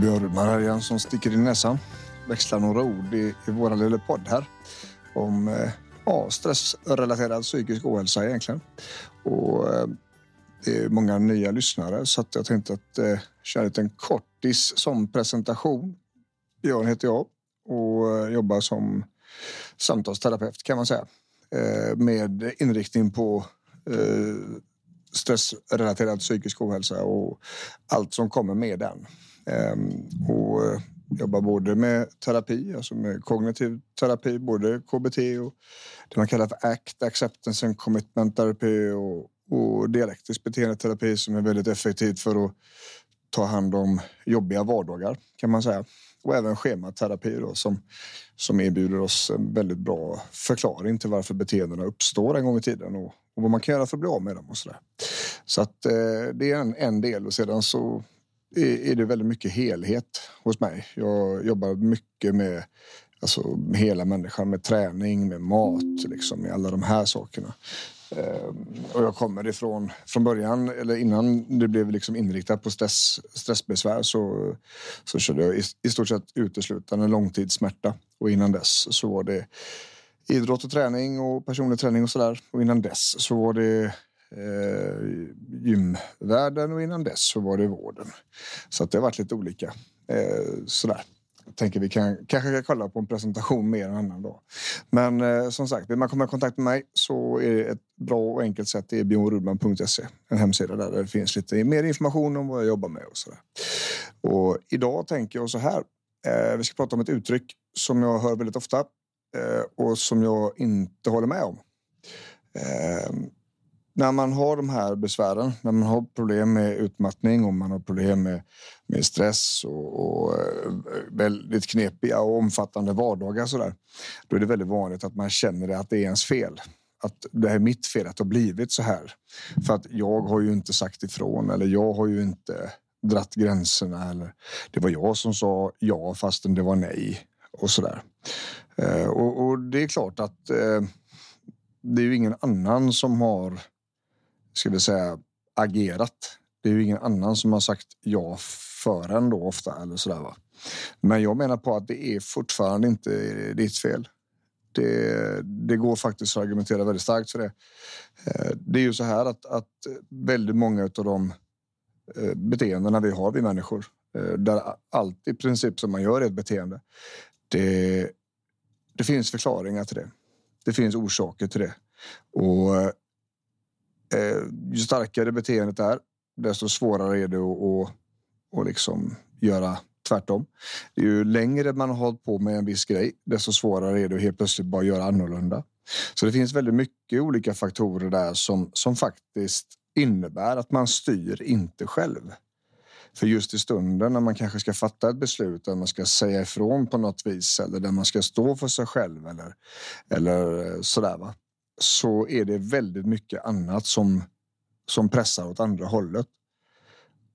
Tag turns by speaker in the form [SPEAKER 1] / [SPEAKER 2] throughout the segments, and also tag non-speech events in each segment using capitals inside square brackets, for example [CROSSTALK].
[SPEAKER 1] Björn här igen som sticker in näsan. Växlar några ord i, i vår lilla podd här. Om eh, ja, stressrelaterad psykisk ohälsa egentligen. Och eh, det är många nya lyssnare så att jag tänkte att eh, köra en liten kortis som presentation. Björn heter jag och eh, jobbar som samtalsterapeut kan man säga. Eh, med inriktning på eh, stressrelaterad psykisk ohälsa och allt som kommer med den. Ehm, och eh, jobbar både med terapi, alltså med kognitiv terapi, både KBT och det man kallar för ACT, Acceptance and Commitment Therapy och, och dialektisk beteendeterapi som är väldigt effektivt för att ta hand om jobbiga vardagar kan man säga. Och även schematerapi då, som, som erbjuder oss en väldigt bra förklaring till varför beteendena uppstår en gång i tiden och, och vad man kan göra för att bli av med dem och så där. Så att eh, det är en, en del och sedan så är, är det väldigt mycket helhet hos mig. Jag jobbar mycket med alltså, hela människan, med träning, med mat, liksom, med alla de här sakerna. Ehm, och jag kommer ifrån, från början, eller innan det blev liksom inriktat på stress, stressbesvär så, så körde jag i, i stort sett uteslutande långtidssmärta. Och innan dess så var det idrott och träning och personlig träning och sådär. Och innan dess så var det eh, gymvärlden och innan dess så var det vården. Så att det har varit lite olika. Eh, sådär. Jag tänker vi kan, kanske kan kolla på en presentation mer en annan dag. Men eh, som sagt, vill man komma i kontakt med mig så är det ett bra och enkelt sätt. Det är bjornrudman.se, en hemsida där det finns lite mer information om vad jag jobbar med och sådär. Och idag tänker jag så här. Eh, vi ska prata om ett uttryck som jag hör väldigt ofta eh, och som jag inte håller med om. Eh, när man har de här besvären, när man har problem med utmattning och man har problem med, med stress och, och eh, väldigt knepiga och omfattande vardagar så där, då är det väldigt vanligt att man känner att det är ens fel. Att det är mitt fel att det har blivit så här. För att jag har ju inte sagt ifrån eller jag har ju inte dratt gränserna eller det var jag som sa ja fastän det var nej och så där. Eh, och, och, det är klart att eh, det är ju ingen annan som har ska vi säga, agerat. Det är ju ingen annan som har sagt ja för en då ofta eller sådär. Va? Men jag menar på att det är fortfarande inte ditt fel. Det, det går faktiskt att argumentera väldigt starkt för det. Eh, det är ju så här att, att väldigt många av de eh, beteendena vi har vi människor, eh, där allt i princip som man gör är ett beteende. Det, det finns förklaringar till det. Det finns orsaker till det. Och eh, ju starkare beteendet är, desto svårare är det att, att, att liksom göra tvärtom. Ju längre man har hållit på med en viss grej, desto svårare är det att helt plötsligt bara göra annorlunda. Så det finns väldigt mycket olika faktorer där som, som faktiskt innebär att man styr inte själv. För just i stunden när man kanske ska fatta ett beslut där man ska säga ifrån på något vis eller där man ska stå för sig själv eller, eller eh, sådär. Va? Så är det väldigt mycket annat som, som pressar åt andra hållet.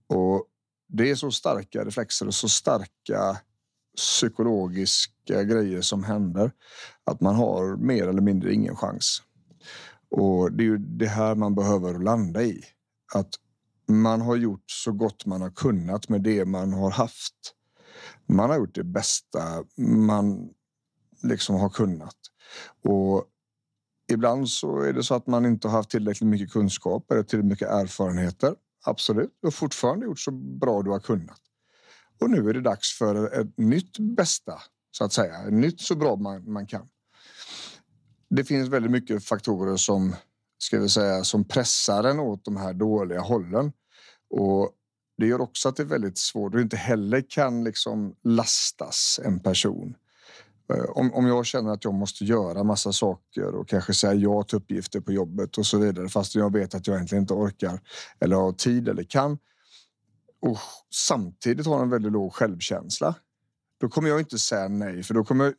[SPEAKER 1] Och det är så starka reflexer och så starka psykologiska grejer som händer att man har mer eller mindre ingen chans. Och det är ju det här man behöver landa i. Att man har gjort så gott man har kunnat med det man har haft. Man har gjort det bästa man liksom har kunnat. Och Ibland så är det så att man inte har haft tillräckligt mycket kunskap eller tillräckligt mycket erfarenheter. Absolut, du har fortfarande gjort så bra du har kunnat. Och nu är det dags för ett nytt bästa, så att säga. Ett nytt så bra man, man kan. Det finns väldigt mycket faktorer som ska vi säga som pressar en åt de här dåliga hållen. Och det gör också att det är väldigt svårt och inte heller kan liksom lastas en person Eh, om, om jag känner att jag måste göra massa saker och kanske säga ja till uppgifter på jobbet och så vidare fast jag vet att jag egentligen inte orkar eller har tid eller kan och samtidigt har en väldigt låg självkänsla. Då kommer jag inte säga nej för då kommer,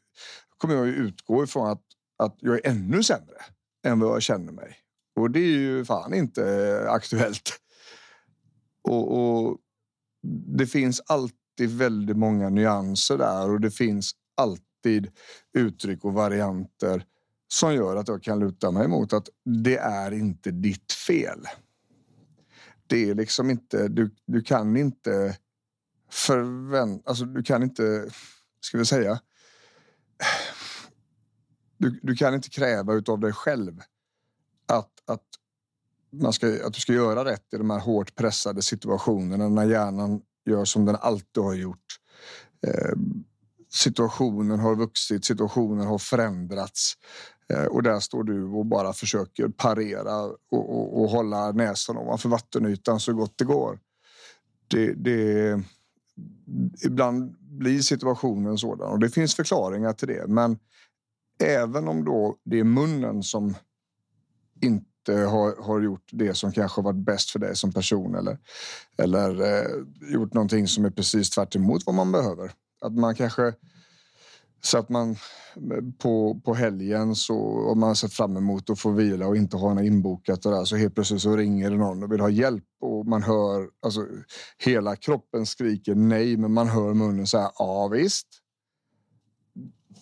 [SPEAKER 1] kommer jag utgå ifrån att, att jag är ännu sämre än vad jag känner mig. Och det är ju fan inte eh, aktuellt. Och, och det finns alltid väldigt många nyanser där och det finns alltid uttryck och varianter som gör att jag kan luta mig mot att det är inte ditt fel. Det är liksom inte, du, du kan inte förvänta, alltså du kan inte, ska vi säga, du, du kan inte kräva utav dig själv att, att, man ska, att du ska göra rätt i de här hårt pressade situationerna när hjärnan gör som den alltid har gjort. Eh, situationen har vuxit, situationen har förändrats eh, och där står du och bara försöker parera och, och, och hålla näsan ovanför vattenytan så gott det går. Det, det, ibland blir situationen sådan och det finns förklaringar till det. Men även om då det är munnen som inte har, har gjort det som kanske varit bäst för dig som person eller, eller eh, gjort någonting som är precis tvärt vad man behöver. Att man kanske så att man på, på helgen så om man sett fram emot att få vila och inte ha något inbokat och där, så helt plötsligt så ringer det någon och vill ha hjälp och man hör alltså hela kroppen skriker nej, men man hör munnen säga ja visst.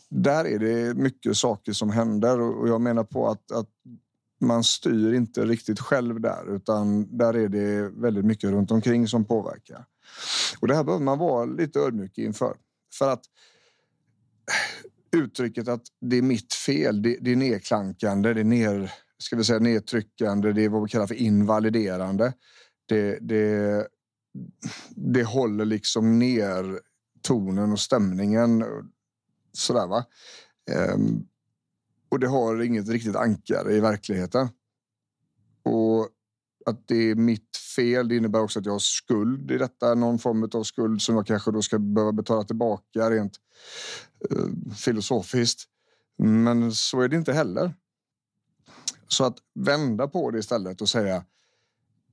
[SPEAKER 1] Där är det mycket saker som händer och jag menar på att, att man styr inte riktigt själv där, utan där är det väldigt mycket runt omkring som påverkar. Och det här behöver man vara lite ödmjuk inför. För att eh, uttrycket att det är mitt fel, det, det är nedklankande, det är ner, ska vi säga, nedtryckande, det är vad vi kallar för invaliderande. Det, det, det håller liksom ner tonen och stämningen. Sådär va. Ehm, och det har inget riktigt ankare i verkligheten. Och att det är mitt fel. Det innebär också att jag har skuld i detta, någon form av skuld som jag kanske då ska behöva betala tillbaka rent eh, filosofiskt. Men så är det inte heller. Så att vända på det istället och säga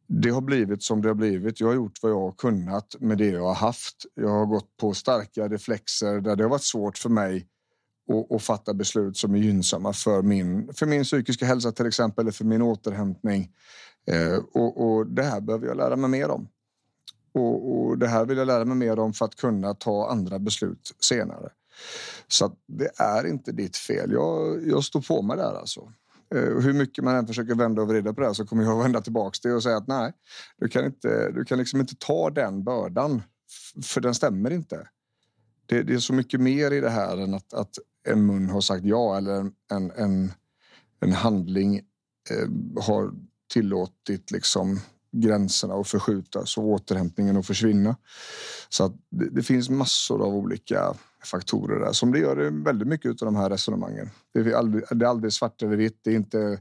[SPEAKER 1] det har blivit som det har blivit. Jag har gjort vad jag har kunnat med det jag har haft. Jag har gått på starka reflexer där det har varit svårt för mig och, och fatta beslut som är gynnsamma för min, för min psykiska hälsa till exempel, eller för min återhämtning. Eh, och, och, det här behöver jag lära mig mer om. Och, och, det här vill jag lära mig mer om för att kunna ta andra beslut senare. Så det är inte ditt fel. Jag, jag står på mig där alltså. Eh, hur mycket man än försöker vända och vrida på det här så kommer jag [LAUGHS] vända tillbaks det och säga att nej, du kan, inte, du kan liksom inte ta den bördan för den stämmer inte. Det, det, är så mycket mer i det här än att, att en mun har sagt ja eller en, en, en handling eh, har tillåtit liksom gränserna att förskjutas och återhämtningen att försvinna. Så att det, det, finns massor av olika faktorer där som det gör väldigt mycket av de här resonemangen. Det är aldrig, det är aldrig svart eller vitt. Det är inte,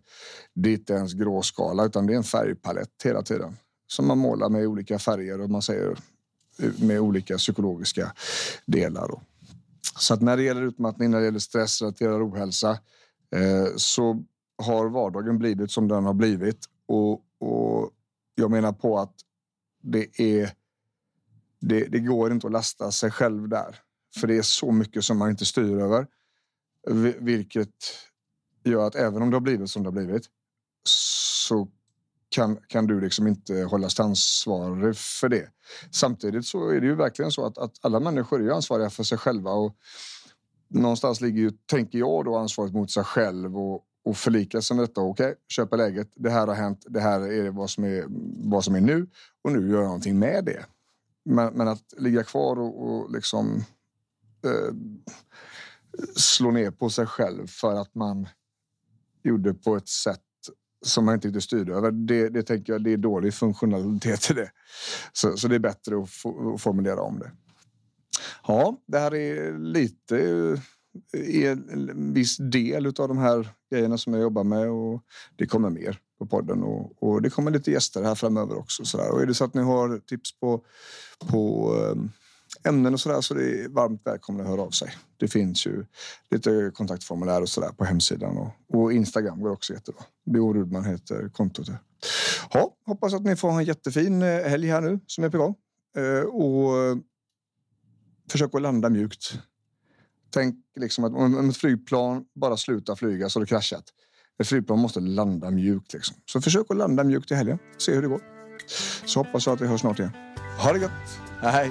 [SPEAKER 1] det är inte ens gråskala utan det är en färgpalett hela tiden som man målar med olika färger och man säger med olika psykologiska delar. Så att när det gäller utmattning, när det gäller stressrelaterad ohälsa eh, så har vardagen blivit som den har blivit och, och jag menar på att det är. Det, det, går inte att lasta sig själv där, för det är så mycket som man inte styr över, vilket gör att även om det har blivit som det har blivit så kan, kan du liksom inte hållas ansvarig för det. Samtidigt så är det ju verkligen så att, att alla människor är ansvariga för sig själva och någonstans ligger ju, tänker jag då, ansvaret mot sig själv och, och förlika sig med detta. Okej, okay, köpa läget. Det här har hänt. Det här är vad som är vad som är nu och nu gör jag någonting med det. Men, men att ligga kvar och, och liksom eh, slå ner på sig själv för att man gjorde på ett sätt som man inte riktigt styrde över. Det, det tänker jag det är dålig funktionalitet i det. Så, så det är bättre att, få, att formulera om det. Ja, det här är lite en viss del av de här grejerna som jag jobbar med och det kommer mer på podden och, och det kommer lite gäster här framöver också. Så där. Och är det så att ni har tips på, på ehm, ämnen och sådär så det är varmt välkomna att höra av sig. Det finns ju lite kontaktformulär och sådär på hemsidan och, och Instagram går också jättebra. B.O. Rudman heter kontot. Ja, hoppas att ni får en jättefin eh, helg här nu som är på gång. Eh, och eh, försök att landa mjukt. Tänk liksom att om ett flygplan bara slutar flyga så har det kraschat. Ett flygplan måste landa mjukt. Liksom. Så försök att landa mjukt i helgen. Se hur det går. Så hoppas jag att vi hörs snart igen. Ha det gott! Hej!